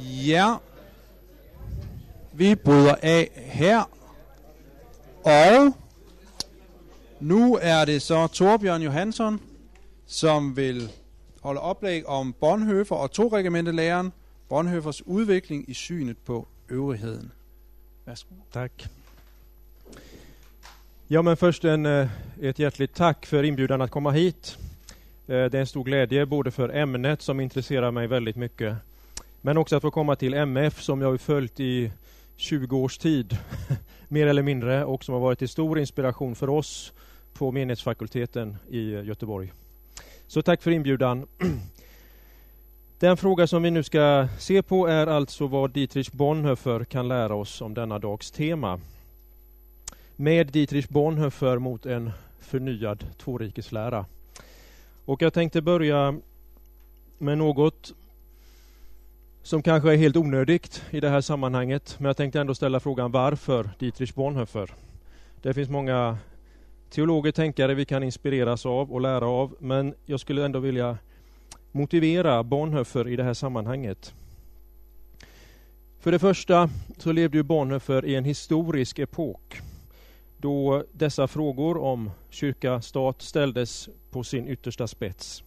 Ja, vi bryter av här. Och nu är det så Torbjörn Johansson som vill hålla upplägg om Bonhoeffer och tågregementeläran, Bonhoeffers utveckling i synet på øvrigheden. Varsågod. Tack. Ja, men först en, eh, ett hjärtligt tack för inbjudan att komma hit. Eh, det är en stor glädje både för ämnet som intresserar mig väldigt mycket, men också att få komma till MF som jag har följt i 20 års tid, mer eller mindre, och som har varit till stor inspiration för oss på menighetsfakulteten i Göteborg. Så tack för inbjudan. Den fråga som vi nu ska se på är alltså vad Dietrich Bonhoeffer kan lära oss om denna dags tema. Med Dietrich Bonhoeffer mot en förnyad tvårikeslära. Och jag tänkte börja med något som kanske är helt onödigt i det här sammanhanget, men jag tänkte ändå ställa frågan varför Dietrich Bonhoeffer? Det finns många teologer, tänkare vi kan inspireras av och lära av, men jag skulle ändå vilja motivera Bonhoeffer i det här sammanhanget. För det första så levde ju Bonhoeffer i en historisk epok då dessa frågor om kyrka, stat ställdes på sin yttersta spets.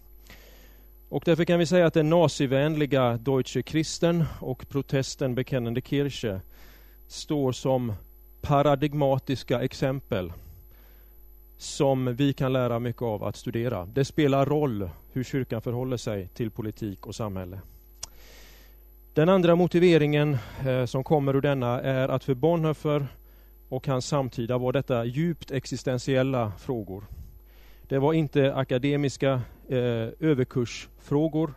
Och därför kan vi säga att den nazivänliga Deutsche Christen och protesten Bekennende Kirche står som paradigmatiska exempel som vi kan lära mycket av att studera. Det spelar roll hur kyrkan förhåller sig till politik och samhälle. Den andra motiveringen eh, som kommer ur denna är att för Bonhoeffer och hans samtida var detta djupt existentiella frågor. Det var inte akademiska eh, överkursfrågor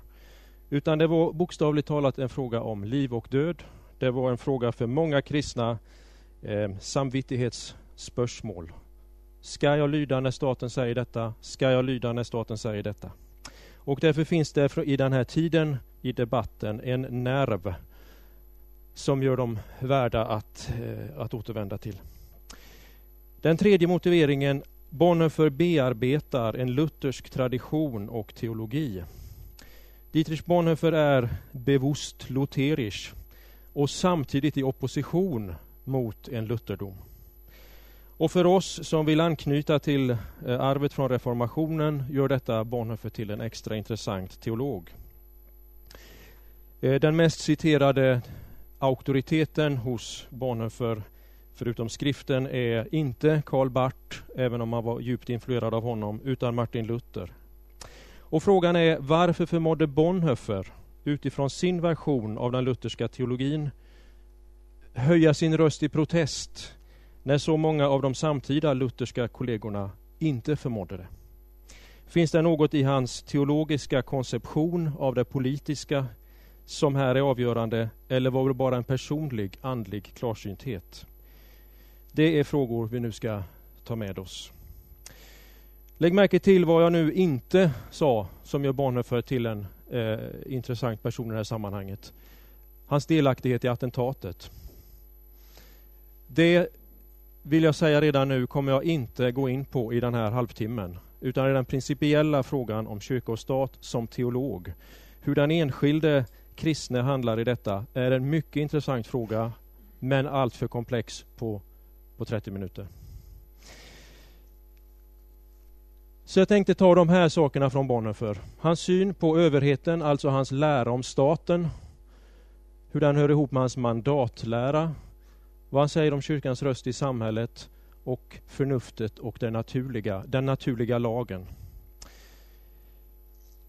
utan det var bokstavligt talat en fråga om liv och död. Det var en fråga för många kristna eh, samvittighetsspörsmål. Ska jag lyda när staten säger detta? Ska jag lyda när staten säger detta? Och därför finns det i den här tiden i debatten en nerv som gör dem värda att, eh, att återvända till. Den tredje motiveringen, Bonhoeffer bearbetar en luthersk tradition och teologi. Dietrich Bonhoeffer är bewusst lutherisch och samtidigt i opposition mot en lutherdom. Och för oss som vill anknyta till eh, arvet från reformationen gör detta Bonhoeffer till en extra intressant teolog. Eh, den mest citerade auktoriteten hos Bonhoeffer, förutom skriften, är inte Karl Barth, även om man var djupt influerad av honom, utan Martin Luther. Och frågan är varför förmådde Bonhoeffer utifrån sin version av den lutherska teologin höja sin röst i protest när så många av de samtida lutherska kollegorna inte förmådde det? Finns det något i hans teologiska konception av det politiska som här är avgörande eller var det bara en personlig andlig klarsynthet? Det är frågor vi nu ska ta med oss. Lägg märke till vad jag nu inte sa som gör Bonhoeffer till en eh, intressant person i det här sammanhanget. Hans delaktighet i attentatet. Det vill jag säga redan nu kommer jag inte gå in på i den här halvtimmen utan är den principiella frågan om kyrka och stat som teolog. Hur den enskilde kristne handlar i detta är en mycket intressant fråga men alltför komplex på, på 30 minuter. Så jag tänkte ta de här sakerna från Bonhoeffer. Hans syn på överheten, alltså hans lära om staten, hur den hör ihop med hans mandatlära, vad han säger om kyrkans röst i samhället och förnuftet och den naturliga, den naturliga lagen.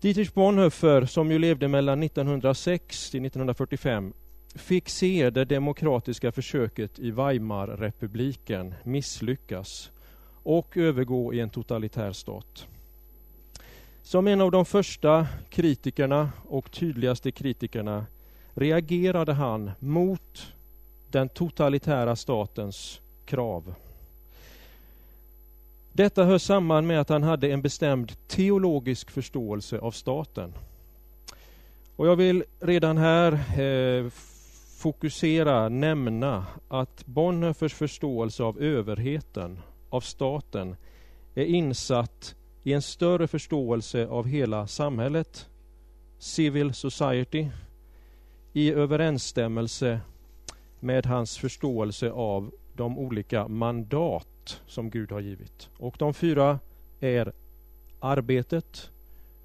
Dietrich Bonhoeffer, som ju levde mellan 1906 till 1945, fick se det demokratiska försöket i Weimarrepubliken misslyckas och övergå i en totalitär stat. Som en av de första kritikerna och tydligaste kritikerna reagerade han mot den totalitära statens krav. Detta hör samman med att han hade en bestämd teologisk förståelse av staten. Och jag vill redan här eh, fokusera, nämna att Bonhoeffers förståelse av överheten, av staten, är insatt i en större förståelse av hela samhället, civil society, i överensstämmelse med hans förståelse av de olika mandat som Gud har givit. Och de fyra är arbetet,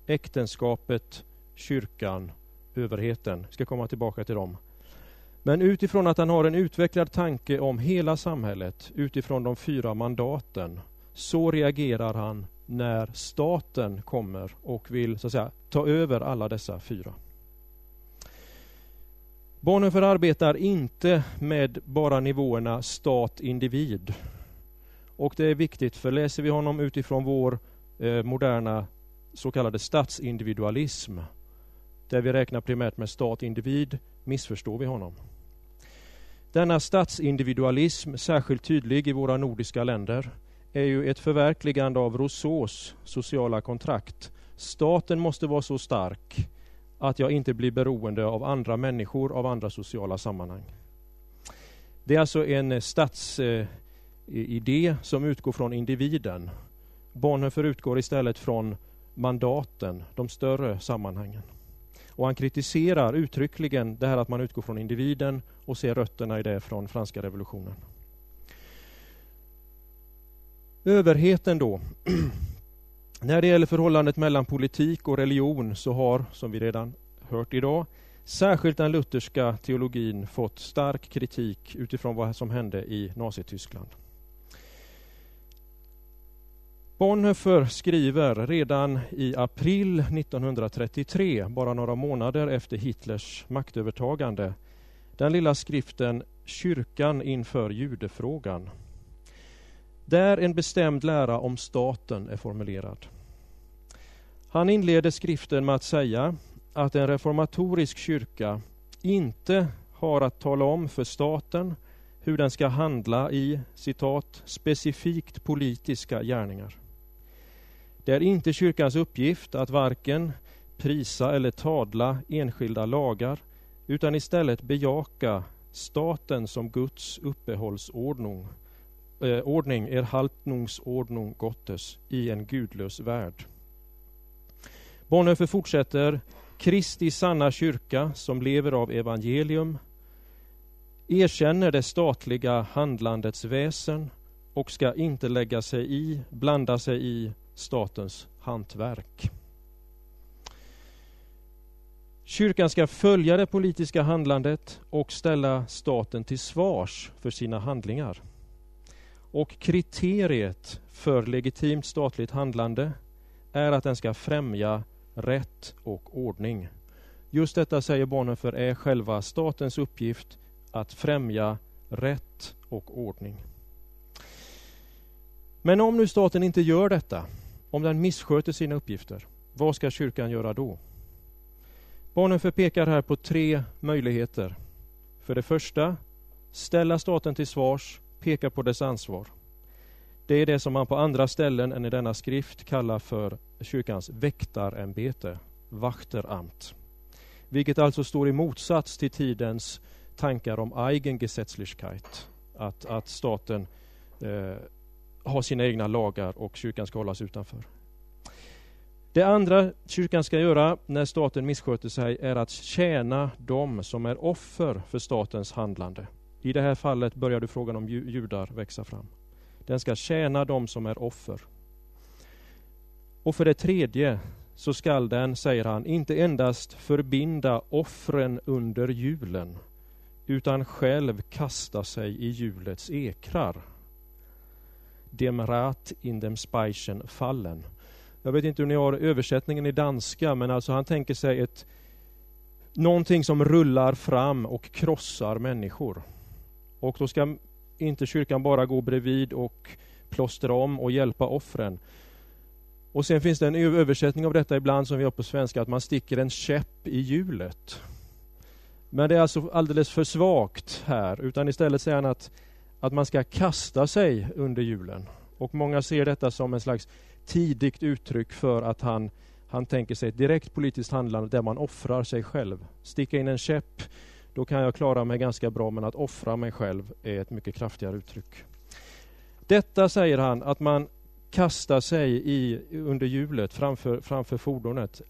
äktenskapet, kyrkan, överheten. Jag ska komma tillbaka till dem. Men utifrån att han har en utvecklad tanke om hela samhället utifrån de fyra mandaten så reagerar han när staten kommer och vill så att säga, ta över alla dessa fyra. Bonhoeffer arbetar inte med bara nivåerna stat-individ. Och det är viktigt, för läser vi honom utifrån vår eh, moderna så kallade statsindividualism, där vi räknar primärt med stat-individ, missförstår vi honom. Denna statsindividualism, särskilt tydlig i våra nordiska länder, är ju ett förverkligande av Rousseaus sociala kontrakt. Staten måste vara så stark att jag inte blir beroende av andra människor, av andra sociala sammanhang. Det är alltså en statsidé eh, som utgår från individen. Bonhoeffer utgår istället från mandaten, de större sammanhangen. Och han kritiserar uttryckligen det här att man utgår från individen och ser rötterna i det från franska revolutionen. Överheten då. När det gäller förhållandet mellan politik och religion så har, som vi redan hört idag, särskilt den lutherska teologin fått stark kritik utifrån vad som hände i Nazityskland. Bonhoeffer skriver redan i april 1933, bara några månader efter Hitlers maktövertagande, den lilla skriften Kyrkan inför judefrågan där en bestämd lära om staten är formulerad. Han inleder skriften med att säga att en reformatorisk kyrka inte har att tala om för staten hur den ska handla i citat specifikt politiska gärningar. Det är inte kyrkans uppgift att varken prisa eller tadla enskilda lagar utan istället bejaka staten som Guds uppehållsordning eh, ordning, er haltnungsordnung Gottes i en gudlös värld. Bonhoeffer fortsätter Kristi sanna kyrka som lever av evangelium erkänner det statliga handlandets väsen och ska inte lägga sig i, blanda sig i statens hantverk. Kyrkan ska följa det politiska handlandet och ställa staten till svars för sina handlingar. Och kriteriet för legitimt statligt handlande är att den ska främja rätt och ordning. Just detta säger Bonhoeffer är själva statens uppgift att främja rätt och ordning. Men om nu staten inte gör detta, om den missköter sina uppgifter, vad ska kyrkan göra då? Bonhoeffer pekar här på tre möjligheter. För det första, ställa staten till svars peka på dess ansvar. Det är det som man på andra ställen än i denna skrift kallar för kyrkans väktarämbete, Wachteramt. Vilket alltså står i motsats till tidens tankar om Eigengesetzlichkeit, att, att staten eh, har sina egna lagar och kyrkan ska hållas utanför. Det andra kyrkan ska göra när staten missköter sig är att tjäna dem som är offer för statens handlande. I det här fallet började frågan om judar växa fram. Den ska tjäna dem som är offer. Och för det tredje så skall den, säger han, inte endast förbinda offren under julen utan själv kasta sig i julets ekrar. Dem rat in dem speichen fallen. Jag vet inte hur ni har översättningen i danska, men alltså han tänker sig ett någonting som rullar fram och krossar människor. Och då ska inte kyrkan bara gå bredvid och plåstra om och hjälpa offren. Och sen finns det en översättning av detta ibland som vi har på svenska, att man sticker en käpp i hjulet. Men det är alltså alldeles för svagt här, utan istället säger han att, att man ska kasta sig under hjulen. Och många ser detta som en slags tidigt uttryck för att han, han tänker sig ett direkt politiskt handlande där man offrar sig själv. Sticka in en käpp då kan jag klara mig ganska bra, men att offra mig själv är ett mycket kraftigare uttryck. Detta säger han, att man kastar sig i, under hjulet framför, framför fordonet,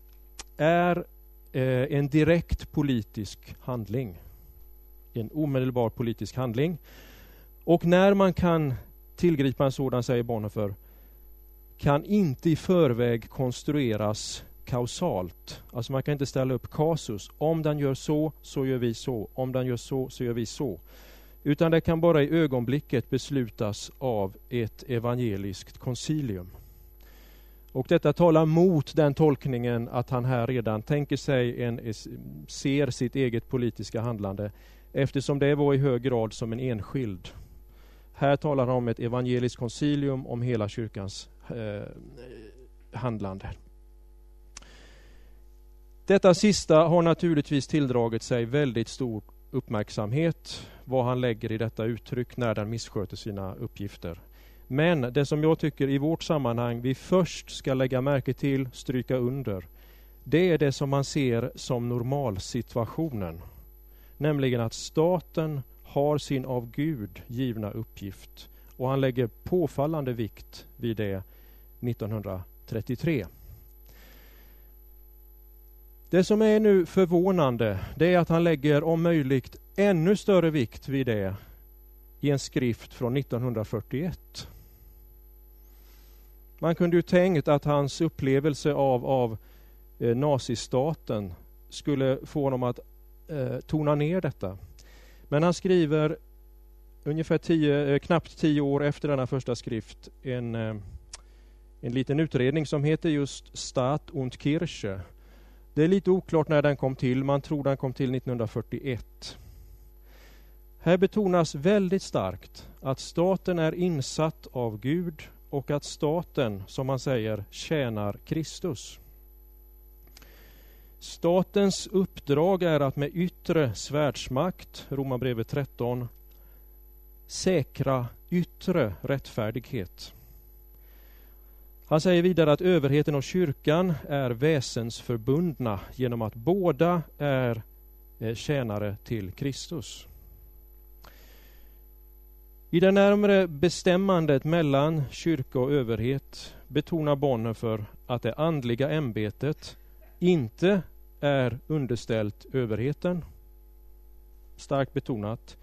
är eh, en direkt politisk handling. En omedelbar politisk handling. Och när man kan tillgripa en sådan, säger Bonhoeffer, kan inte i förväg konstrueras kausalt. Alltså man kan inte ställa upp kasus. Om den gör så, så gör vi så. Om den gör så, så gör vi så. Utan det kan bara i ögonblicket beslutas av ett evangeliskt koncilium. Och detta talar mot den tolkningen att han här redan tänker sig en, ser sitt eget politiska handlande eftersom det var i hög grad som en enskild. Här talar han om ett evangeliskt koncilium om hela kyrkans eh, handlande. Detta sista har naturligtvis tilldragit sig väldigt stor uppmärksamhet, vad han lägger i detta uttryck när den missköter sina uppgifter. Men det som jag tycker i vårt sammanhang vi först ska lägga märke till, stryka under, det är det som man ser som normalsituationen. Nämligen att staten har sin av Gud givna uppgift och han lägger påfallande vikt vid det 1933. Det som är nu förvånande, det är att han lägger om möjligt ännu större vikt vid det i en skrift från 1941. Man kunde ju tänkt att hans upplevelse av, av eh, nazistaten skulle få honom att eh, tona ner detta. Men han skriver ungefär tio, eh, knappt tio år efter denna första skrift en, eh, en liten utredning som heter just Stat und Kirche det är lite oklart när den kom till, man tror den kom till 1941. Här betonas väldigt starkt att staten är insatt av Gud och att staten, som man säger, tjänar Kristus. Statens uppdrag är att med yttre svärdsmakt, Romarbrevet 13, säkra yttre rättfärdighet. Han säger vidare att överheten och kyrkan är väsensförbundna genom att båda är eh, tjänare till Kristus. I det närmare bestämmandet mellan kyrka och överhet betonar Bonhoeffer att det andliga ämbetet inte är underställt överheten, starkt betonat,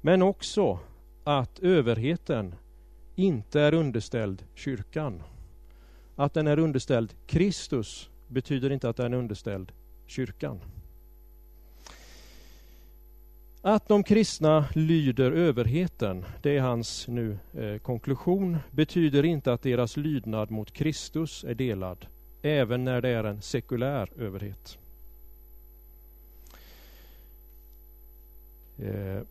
men också att överheten inte är underställd kyrkan. Att den är underställd Kristus betyder inte att den är underställd kyrkan. Att de kristna lyder överheten, det är hans nu eh, konklusion, betyder inte att deras lydnad mot Kristus är delad, även när det är en sekulär överhet. Eh,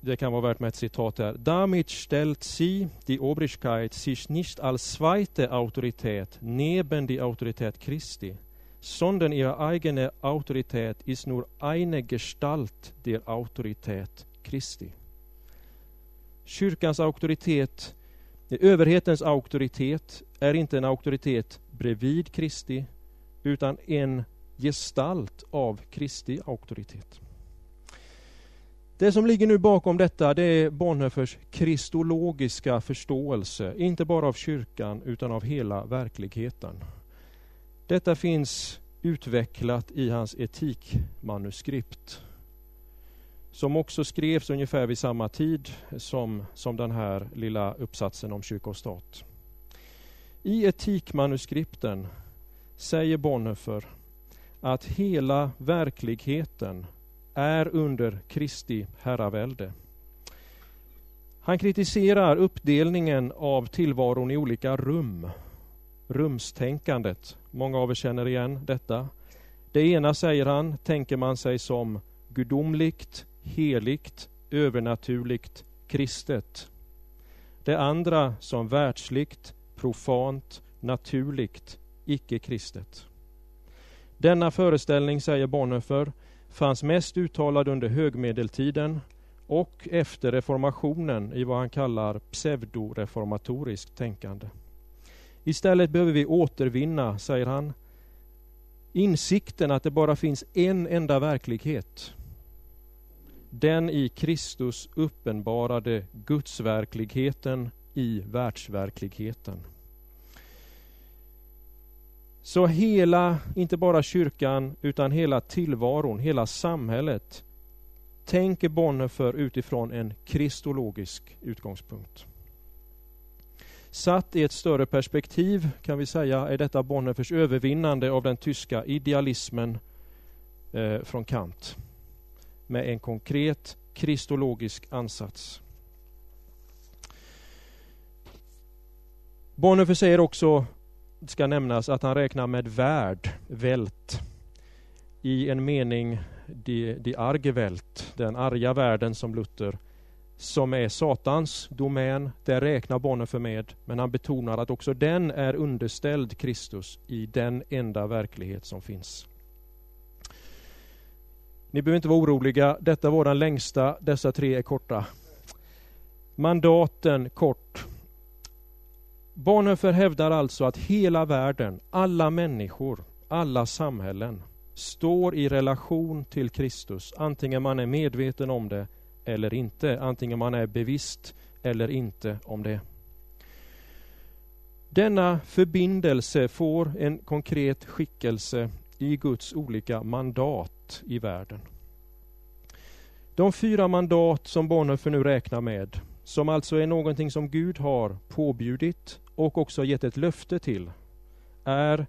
det kan vara värt med ett citat här. Damit stellt sie die Obrigkeit sich nicht als zweite Autorität neben die Autorität Christi, sondern ihre eigene Autorität ist nur eine Gestalt der Autorität Christi. Kyrkans auktoritet, överhetens auktoritet, är inte en auktoritet bredvid Kristi, utan en gestalt av Kristi auktoritet. Det som ligger nu bakom detta det är Bonhoeffers kristologiska förståelse, inte bara av kyrkan utan av hela verkligheten. Detta finns utvecklat i hans etikmanuskript som också skrevs ungefär vid samma tid som, som den här lilla uppsatsen om kyrka och stat. I etikmanuskripten säger Bonhoeffer att hela verkligheten är under Kristi herravälde. Han kritiserar uppdelningen av tillvaron i olika rum. Rumstänkandet. Många av er känner igen detta. Det ena, säger han, tänker man sig som gudomligt, heligt, övernaturligt, kristet. Det andra som världsligt, profant, naturligt, icke-kristet. Denna föreställning, säger Bonhoeffer, fanns mest uttalad under högmedeltiden och efter reformationen i vad han kallar pseudoreformatoriskt tänkande. Istället behöver vi återvinna, säger han, insikten att det bara finns en enda verklighet. Den i Kristus uppenbarade gudsverkligheten i världsverkligheten. Så hela, inte bara kyrkan, utan hela tillvaron, hela samhället tänker Bonhoeffer utifrån en kristologisk utgångspunkt. Satt i ett större perspektiv kan vi säga är detta Bonhoeffers övervinnande av den tyska idealismen eh, från Kant med en konkret kristologisk ansats. Bonhoeffer säger också, det ska nämnas, att han räknar med värld, vält, i en mening die, de arge vält, den arga världen som Luther, som är Satans domän, det räknar Bonhoeffer med, men han betonar att också den är underställd Kristus i den enda verklighet som finns. Ni behöver inte vara oroliga, detta var den längsta, dessa tre är korta. Mandaten kort. Bonhoeffer hävdar alltså att hela världen, alla människor, alla samhällen står i relation till Kristus, antingen man är medveten om det eller inte, antingen man är bevisst eller inte om det. Denna förbindelse får en konkret skickelse i Guds olika mandat i världen. De fyra mandat som Bonhoeffer nu räknar med, som alltså är någonting som Gud har påbjudit och också gett ett löfte till, är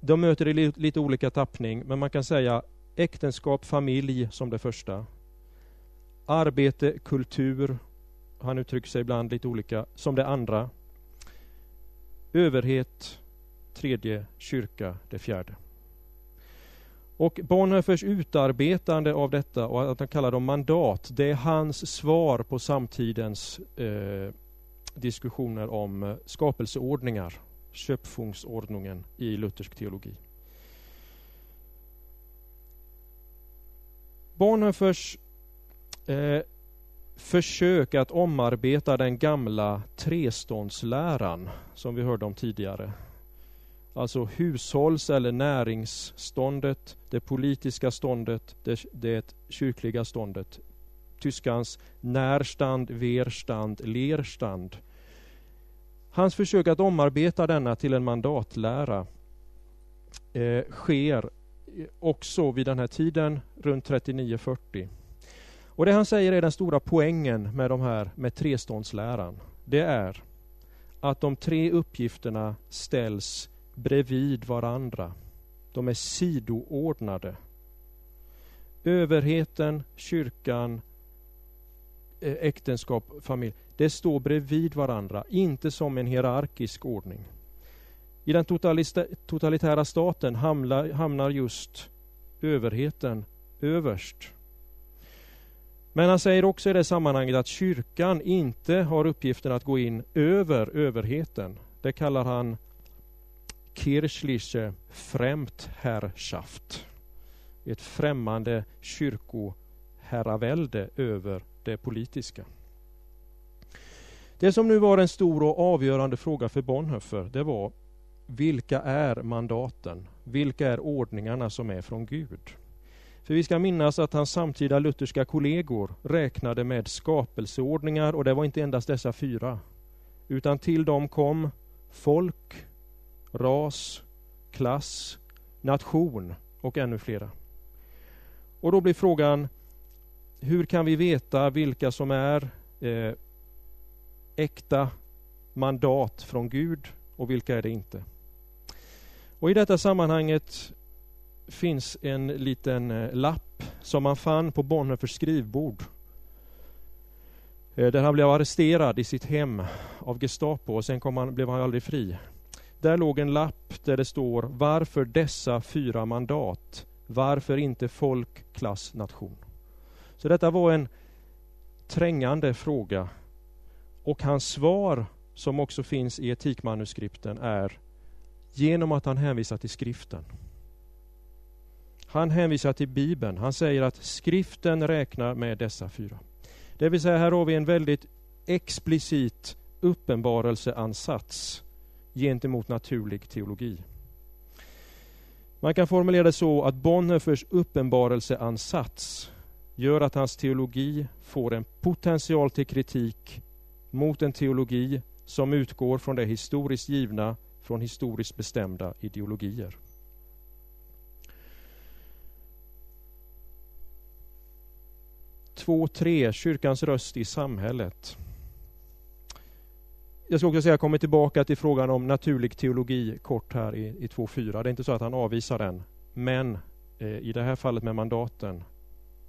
de möter i lite olika tappning, men man kan säga äktenskap, familj som det första. Arbete, kultur, han uttrycker sig ibland lite olika, som det andra. Överhet, tredje, kyrka, det fjärde. Och Bonhoeffers utarbetande av detta och att han kallar dem mandat, det är hans svar på samtidens eh, diskussioner om eh, skapelseordningar Schöpfungsordningen i luthersk teologi. Bonhoeffers eh, försök att omarbeta den gamla treståndsläran som vi hörde om tidigare. Alltså hushålls eller näringsståndet, det politiska ståndet, det, det kyrkliga ståndet. Tyskans närstand, verstand, lerstand Hans försök att omarbeta denna till en mandatlära eh, sker också vid den här tiden, runt 39-40. Och det han säger är den stora poängen med de här med treståndsläran. Det är att de tre uppgifterna ställs bredvid varandra. De är sidoordnade. Överheten, kyrkan, eh, äktenskap, familj. Det står bredvid varandra, inte som en hierarkisk ordning. I den totalitära staten hamnar, hamnar just överheten överst. Men han säger också i det sammanhanget att kyrkan inte har uppgiften att gå in över överheten. Det kallar han kirchliche Fremdherrschaft. Ett främmande kyrkoherravälde över det politiska. Det som nu var en stor och avgörande fråga för Bonhoeffer, det var vilka är mandaten? Vilka är ordningarna som är från Gud? För vi ska minnas att hans samtida lutherska kollegor räknade med skapelseordningar och det var inte endast dessa fyra. Utan till dem kom folk, ras, klass, nation och ännu flera. Och då blir frågan, hur kan vi veta vilka som är eh, äkta mandat från Gud och vilka är det inte? Och I detta sammanhanget finns en liten eh, lapp som man fann på Bonhoeffers skrivbord. Eh, där han blev arresterad i sitt hem av Gestapo och sen kom han, blev han aldrig fri. Där låg en lapp där det står Varför dessa fyra mandat? Varför inte folk, klass, nation? Så detta var en trängande fråga och hans svar, som också finns i etikmanuskripten, är genom att han hänvisar till skriften. Han hänvisar till Bibeln. Han säger att skriften räknar med dessa fyra. Det vill säga, här har vi en väldigt explicit uppenbarelseansats gentemot naturlig teologi. Man kan formulera det så att Bonhoeffers uppenbarelseansats gör att hans teologi får en potential till kritik mot en teologi som utgår från det historiskt givna från historiskt bestämda ideologier. Två, tre, kyrkans röst i samhället. Jag ska också säga, jag kommer tillbaka till frågan om naturlig teologi kort här i, i 2.4. Det är inte så att han avvisar den, men eh, i det här fallet med mandaten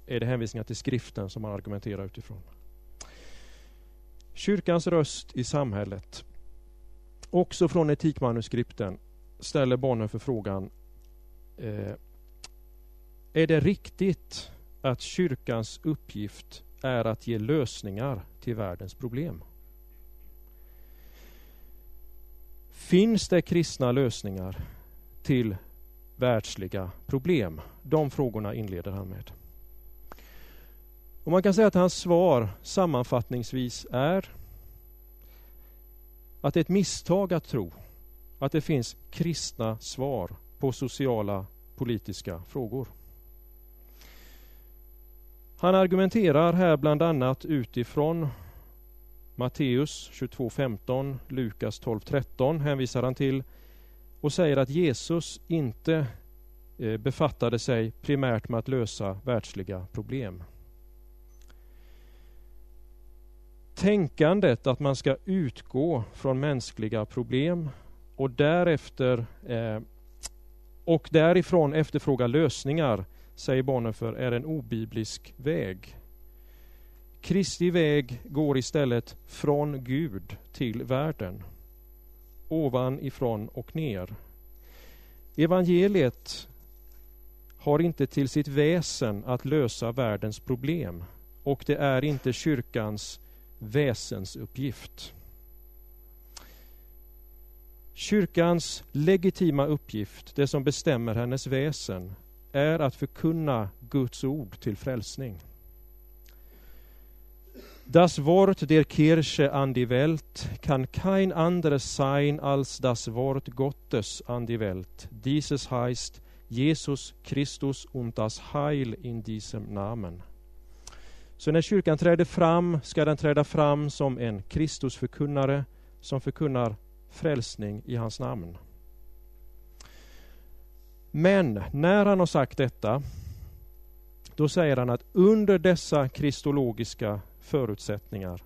är det hänvisningar till skriften som man argumenterar utifrån. Kyrkans röst i samhället, också från etikmanuskripten, ställer barnen för frågan eh, Är det riktigt att kyrkans uppgift är att ge lösningar till världens problem? Finns det kristna lösningar till världsliga problem? De frågorna inleder han med. Och man kan säga att hans svar sammanfattningsvis är att det är ett misstag att tro att det finns kristna svar på sociala politiska frågor. Han argumenterar här bland annat utifrån Matteus 22.15, Lukas 12.13 hänvisar han till och säger att Jesus inte eh, befattade sig primärt med att lösa världsliga problem. tänkandet att man ska utgå från mänskliga problem och därefter eh, och därifrån efterfråga lösningar, säger Bonhoeffer, är en obiblisk väg. Kristi väg går istället från Gud till världen, ovanifrån och ner. Evangeliet har inte till sitt väsen att lösa världens problem och det är inte kyrkans väsensuppgift. Kyrkans legitima uppgift, det som bestämmer hennes väsen, är att förkunna Guds ord till frälsning. Das Wort der Kirche an die Welt kann kein anderes sein als das Wort Gottes an die Welt. Dieses heißt Jesus Christus und das Heil in diesem Namen. Så när kyrkan träder fram ska den träda fram som en Kristusförkunnare som förkunnar frälsning i hans namn. Men när han har sagt detta, då säger han att under dessa kristologiska förutsättningar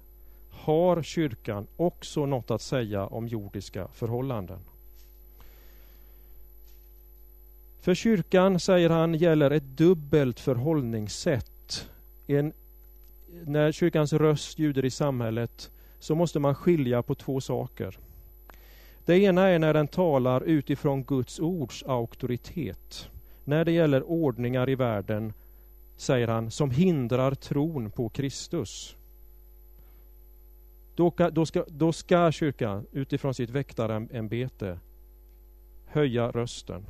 har kyrkan också något att säga om jordiska förhållanden. För kyrkan, säger han, gäller ett dubbelt förhållningssätt. En när kyrkans röst ljuder i samhället så måste man skilja på två saker. Det ena är när den talar utifrån Guds ords auktoritet. När det gäller ordningar i världen, säger han, som hindrar tron på Kristus. Då, då, ska, då ska kyrkan utifrån sitt väktarämbete höja rösten.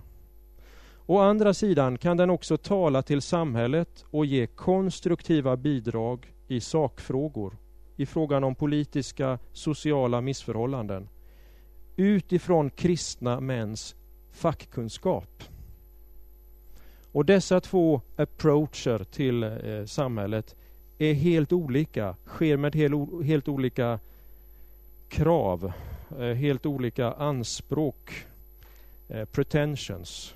Å andra sidan kan den också tala till samhället och ge konstruktiva bidrag i sakfrågor, i frågan om politiska, sociala missförhållanden, utifrån kristna mäns fackkunskap. Och dessa två approacher till eh, samhället är helt olika, sker med helt, helt olika krav, eh, helt olika anspråk, eh, pretensions.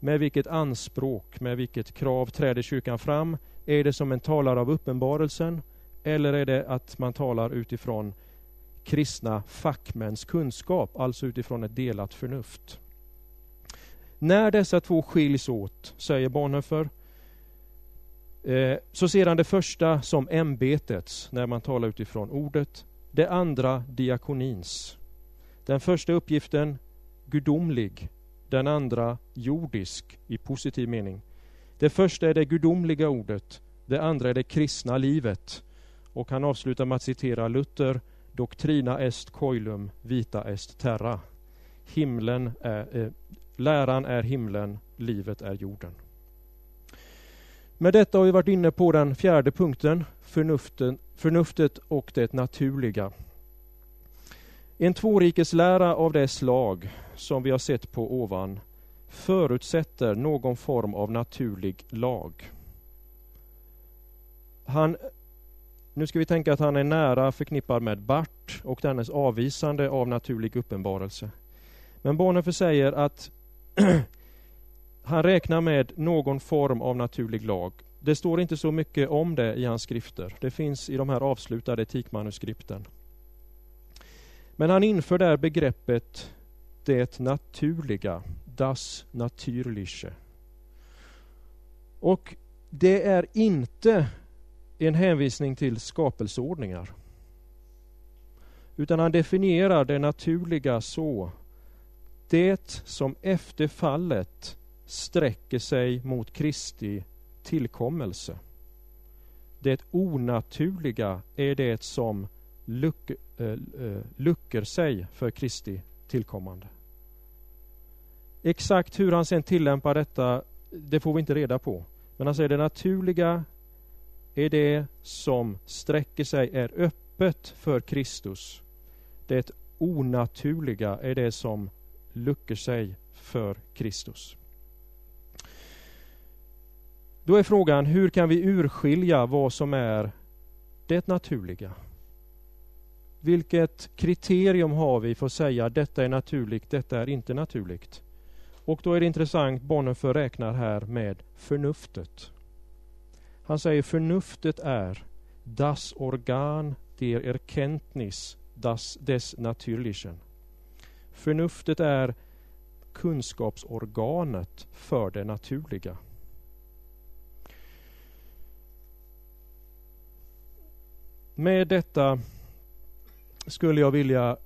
Med vilket anspråk, med vilket krav träder kyrkan fram? Är det som en talare av uppenbarelsen? Eller är det att man talar utifrån kristna fackmäns kunskap, alltså utifrån ett delat förnuft? När dessa två skiljs åt, säger Bonhoeffer, eh, så ser han det första som ämbetets, när man talar utifrån ordet. Det andra diakonins. Den första uppgiften gudomlig, den andra jordisk i positiv mening. Det första är det gudomliga ordet, det andra är det kristna livet. Och han avslutar med att citera Luther, Doctrina est coilum, vita est terra. Himlen är, eh, läran är himlen, livet är jorden. Med detta har vi varit inne på den fjärde punkten, förnuften, förnuftet och det naturliga. En tvårikeslära av det slag som vi har sett på ovan förutsätter någon form av naturlig lag. Han, nu ska vi tänka att han är nära förknippad med Bart och dennes avvisande av naturlig uppenbarelse. Men Bonhoeffer säger att han räknar med någon form av naturlig lag. Det står inte så mycket om det i hans skrifter. Det finns i de här avslutade etikmanuskripten. Men han inför där begreppet det naturliga, das Natürliche. Och det är inte en hänvisning till skapelseordningar. Utan han definierar det naturliga så. Det som efter fallet sträcker sig mot Kristi tillkommelse. Det onaturliga är det som luck, äh, äh, luckar sig för Kristi tillkommande. Exakt hur han sen tillämpar detta, det får vi inte reda på. Men han säger det naturliga är det som sträcker sig, är öppet för Kristus. Det onaturliga är det som luckar sig för Kristus. Då är frågan, hur kan vi urskilja vad som är det naturliga? Vilket kriterium har vi för att säga detta är naturligt, detta är inte naturligt? Och då är det intressant, Bonhoeffer räknar här med förnuftet. Han säger förnuftet är das Organ der Erkenntnis das des Natürlichen. Förnuftet är kunskapsorganet för det naturliga. Med detta skulle jag vilja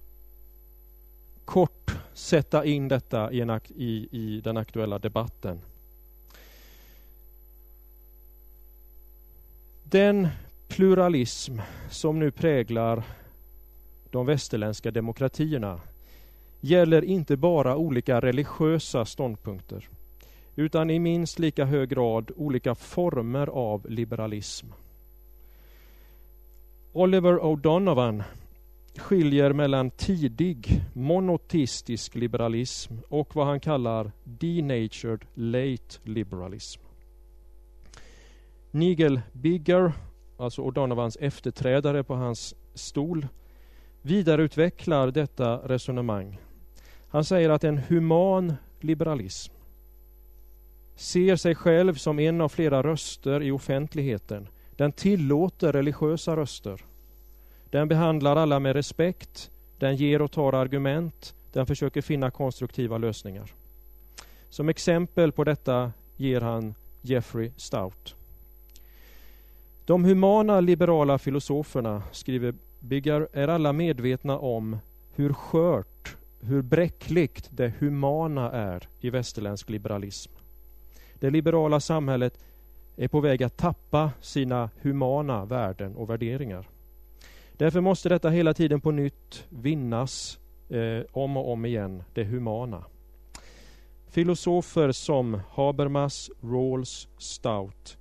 kort sätta in detta i, en, i, i den aktuella debatten. Den pluralism som nu präglar de västerländska demokratierna gäller inte bara olika religiösa ståndpunkter utan i minst lika hög grad olika former av liberalism. Oliver O'Donovan skiljer mellan tidig monoteistisk liberalism och vad han kallar denatured late liberalism. Nigel Bigger, alltså O'Donovans efterträdare på hans stol, vidareutvecklar detta resonemang. Han säger att en human liberalism ser sig själv som en av flera röster i offentligheten. Den tillåter religiösa röster. Den behandlar alla med respekt. Den ger och tar argument. Den försöker finna konstruktiva lösningar. Som exempel på detta ger han Jeffrey Stout. De humana liberala filosoferna, skriver Biggar, är alla medvetna om hur skört, hur bräckligt det humana är i västerländsk liberalism. Det liberala samhället är på väg att tappa sina humana värden och värderingar. Därför måste detta hela tiden på nytt vinnas eh, om och om igen, det humana. Filosofer som Habermas, Rawls, Stout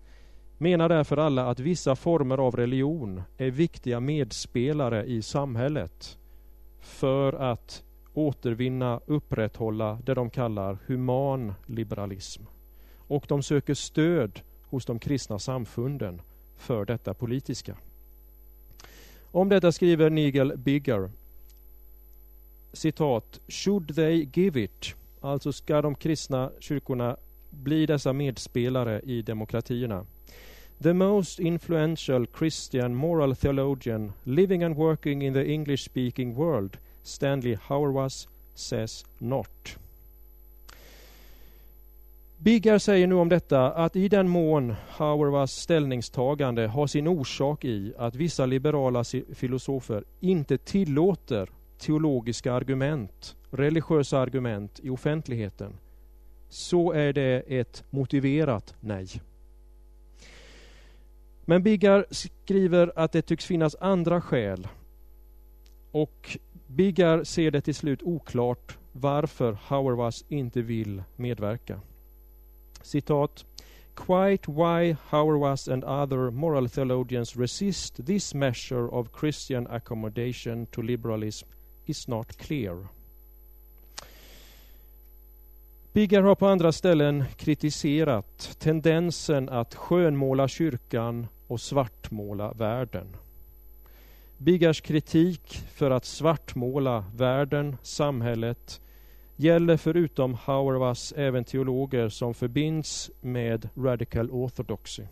menar därför alla att vissa former av religion är viktiga medspelare i samhället för att återvinna, upprätthålla det de kallar human liberalism. Och de söker stöd hos de kristna samfunden för detta politiska. Om detta skriver Nigel Bigger citat ”Should they give it” Alltså ska de kristna kyrkorna bli dessa medspelare i demokratierna. The most influential Christian moral theologian living and working in the English speaking world, Stanley Hauerwas, says not. Biggar säger nu om detta att i den mån Hauerwas ställningstagande har sin orsak i att vissa liberala filosofer inte tillåter teologiska argument, religiösa argument i offentligheten, så är det ett motiverat nej. Men Biggar skriver att det tycks finnas andra skäl och Biggar ser det till slut oklart varför Hauerwas inte vill medverka citat, quite why Hauerwas and other moral theologians resist this measure of Christian accommodation to liberalism is not clear. Biggar har på andra ställen kritiserat tendensen att skönmåla kyrkan och svartmåla världen. Biggars kritik för att svartmåla världen, samhället, gäller förutom Hauerwas även teologer som förbinds med radical orthodoxy.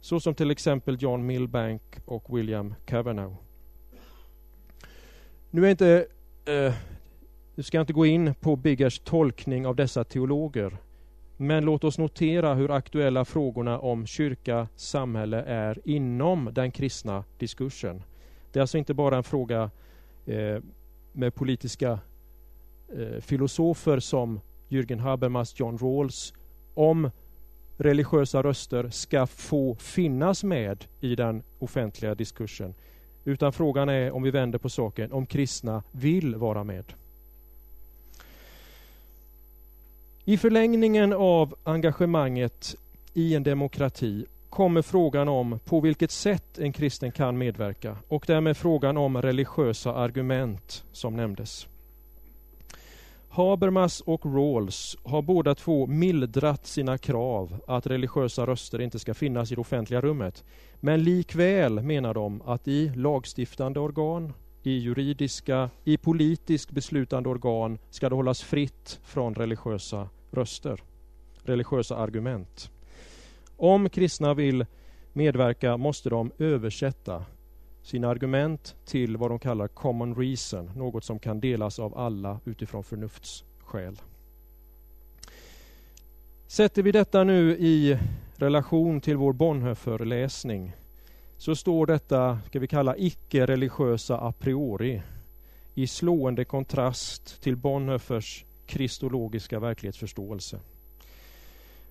Så som till exempel John Milbank och William Cavanaugh. Nu är inte, eh, nu ska jag inte gå in på Biggers tolkning av dessa teologer. Men låt oss notera hur aktuella frågorna om kyrka, samhälle är inom den kristna diskursen. Det är alltså inte bara en fråga eh, med politiska eh, filosofer som Jürgen Habermas, John Rawls, om religiösa röster ska få finnas med i den offentliga diskursen. Utan frågan är, om vi vänder på saken, om kristna vill vara med. I förlängningen av engagemanget i en demokrati kommer frågan om på vilket sätt en kristen kan medverka och därmed frågan om religiösa argument som nämndes. Habermas och Rawls har båda två mildrat sina krav att religiösa röster inte ska finnas i det offentliga rummet. Men likväl menar de att i lagstiftande organ, i juridiska, i politiskt beslutande organ ska det hållas fritt från religiösa röster, religiösa argument. Om kristna vill medverka måste de översätta sina argument till vad de kallar common reason, något som kan delas av alla utifrån förnuftsskäl. Sätter vi detta nu i relation till vår Bonhoeffer-läsning så står detta, ska vi kalla icke-religiösa a priori i slående kontrast till Bonhoeffers kristologiska verklighetsförståelse.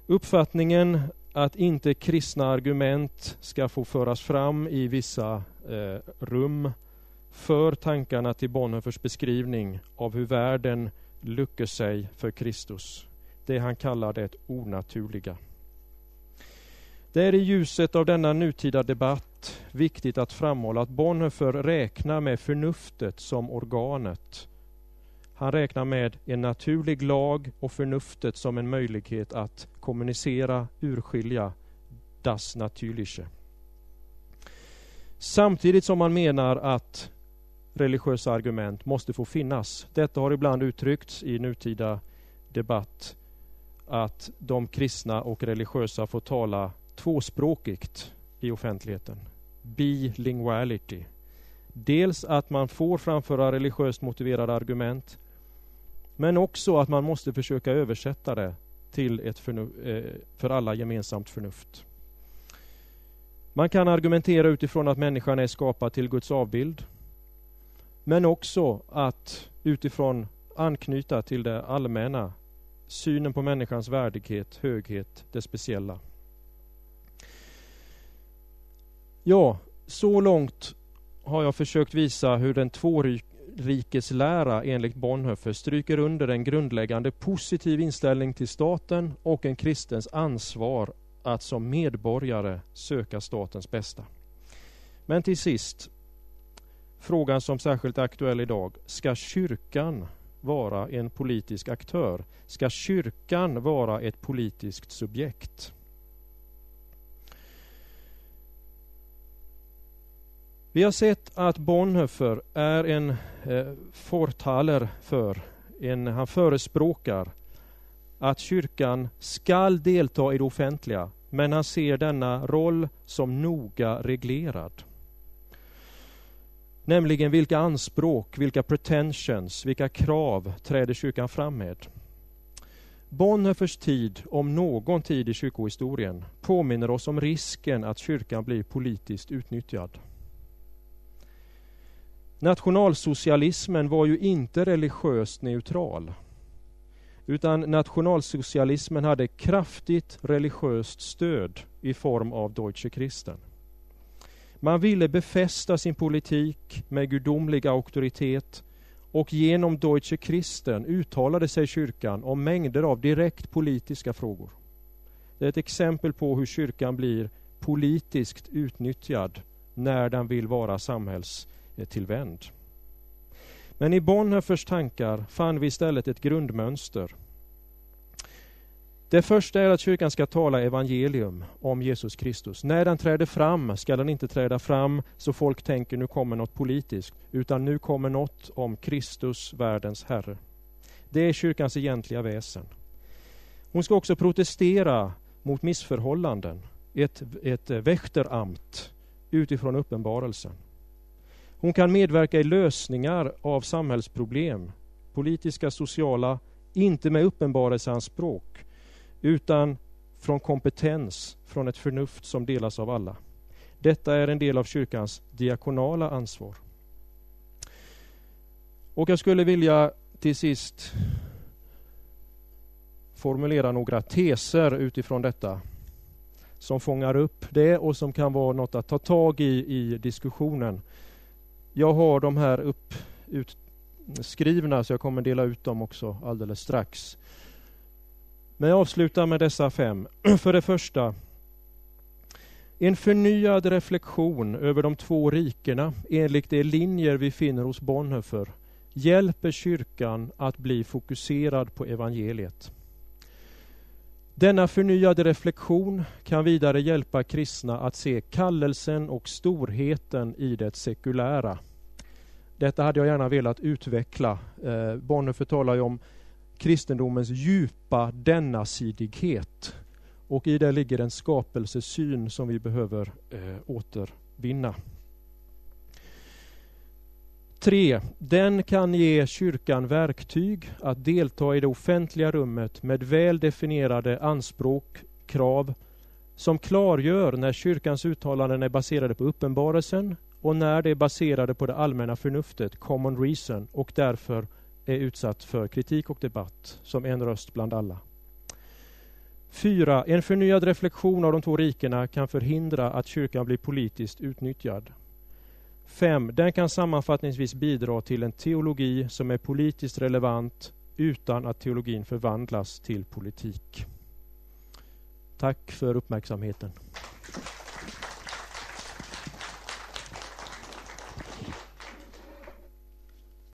Uppfattningen att inte kristna argument ska få föras fram i vissa eh, rum för tankarna till Bonhoeffers beskrivning av hur världen luckar sig för Kristus. Det han kallar det onaturliga. Det är i ljuset av denna nutida debatt viktigt att framhålla att Bonhoeffer räknar med förnuftet som organet. Han räknar med en naturlig lag och förnuftet som en möjlighet att kommunicera, urskilja das Natürliche. Samtidigt som man menar att religiösa argument måste få finnas. Detta har ibland uttryckts i nutida debatt att de kristna och religiösa får tala tvåspråkigt i offentligheten. Bilinguality. Dels att man får framföra religiöst motiverade argument men också att man måste försöka översätta det till ett eh, för alla gemensamt förnuft. Man kan argumentera utifrån att människan är skapad till Guds avbild. Men också att utifrån anknyta till det allmänna, synen på människans värdighet, höghet, det speciella. Ja, så långt har jag försökt visa hur den tvårikeslära enligt Bonhoeffer stryker under en grundläggande positiv inställning till staten och en kristens ansvar att som medborgare söka statens bästa. Men till sist, frågan som särskilt är aktuell idag. Ska kyrkan vara en politisk aktör? Ska kyrkan vara ett politiskt subjekt? Vi har sett att Bonhoeffer är en eh, fortaler för, en, han förespråkar att kyrkan skall delta i det offentliga, men han ser denna roll som noga reglerad. Nämligen vilka anspråk, vilka pretensions, vilka krav träder kyrkan fram med? Bonhoeffers tid, om någon tid i kyrkohistorien, påminner oss om risken att kyrkan blir politiskt utnyttjad. Nationalsocialismen var ju inte religiöst neutral. Utan nationalsocialismen hade kraftigt religiöst stöd i form av Deutsche Christen. Man ville befästa sin politik med gudomlig auktoritet och genom Deutsche Christen uttalade sig kyrkan om mängder av direkt politiska frågor. Det är ett exempel på hur kyrkan blir politiskt utnyttjad när den vill vara tillvänd. Men i Bonhoeffers tankar fann vi istället ett grundmönster. Det första är att kyrkan ska tala evangelium om Jesus Kristus. När den träder fram ska den inte träda fram så folk tänker nu kommer något politiskt, utan nu kommer något om Kristus, världens Herre. Det är kyrkans egentliga väsen. Hon ska också protestera mot missförhållanden, ett, ett väkteramt utifrån uppenbarelsen. Hon kan medverka i lösningar av samhällsproblem, politiska, sociala, inte med uppenbarelseanspråk, utan från kompetens, från ett förnuft som delas av alla. Detta är en del av kyrkans diakonala ansvar. Och jag skulle vilja till sist formulera några teser utifrån detta som fångar upp det och som kan vara något att ta tag i i diskussionen. Jag har de här upp, utskrivna så jag kommer dela ut dem också alldeles strax. Men jag avslutar med dessa fem. För det första, en förnyad reflektion över de två rikena enligt de linjer vi finner hos Bonhoeffer hjälper kyrkan att bli fokuserad på evangeliet. Denna förnyade reflektion kan vidare hjälpa kristna att se kallelsen och storheten i det sekulära. Detta hade jag gärna velat utveckla. Eh, Bonhoeffer talar ju om kristendomens djupa denna-sidighet. Och i det ligger en skapelsesyn som vi behöver eh, återvinna. 3. Den kan ge kyrkan verktyg att delta i det offentliga rummet med väl definierade anspråk, krav, som klargör när kyrkans uttalanden är baserade på uppenbarelsen och när de är baserade på det allmänna förnuftet, common reason, och därför är utsatt för kritik och debatt som en röst bland alla. 4. En förnyad reflektion av de två rikena kan förhindra att kyrkan blir politiskt utnyttjad. 5. Den kan sammanfattningsvis bidra till en teologi som är politiskt relevant utan att teologin förvandlas till politik. Tack för uppmärksamheten.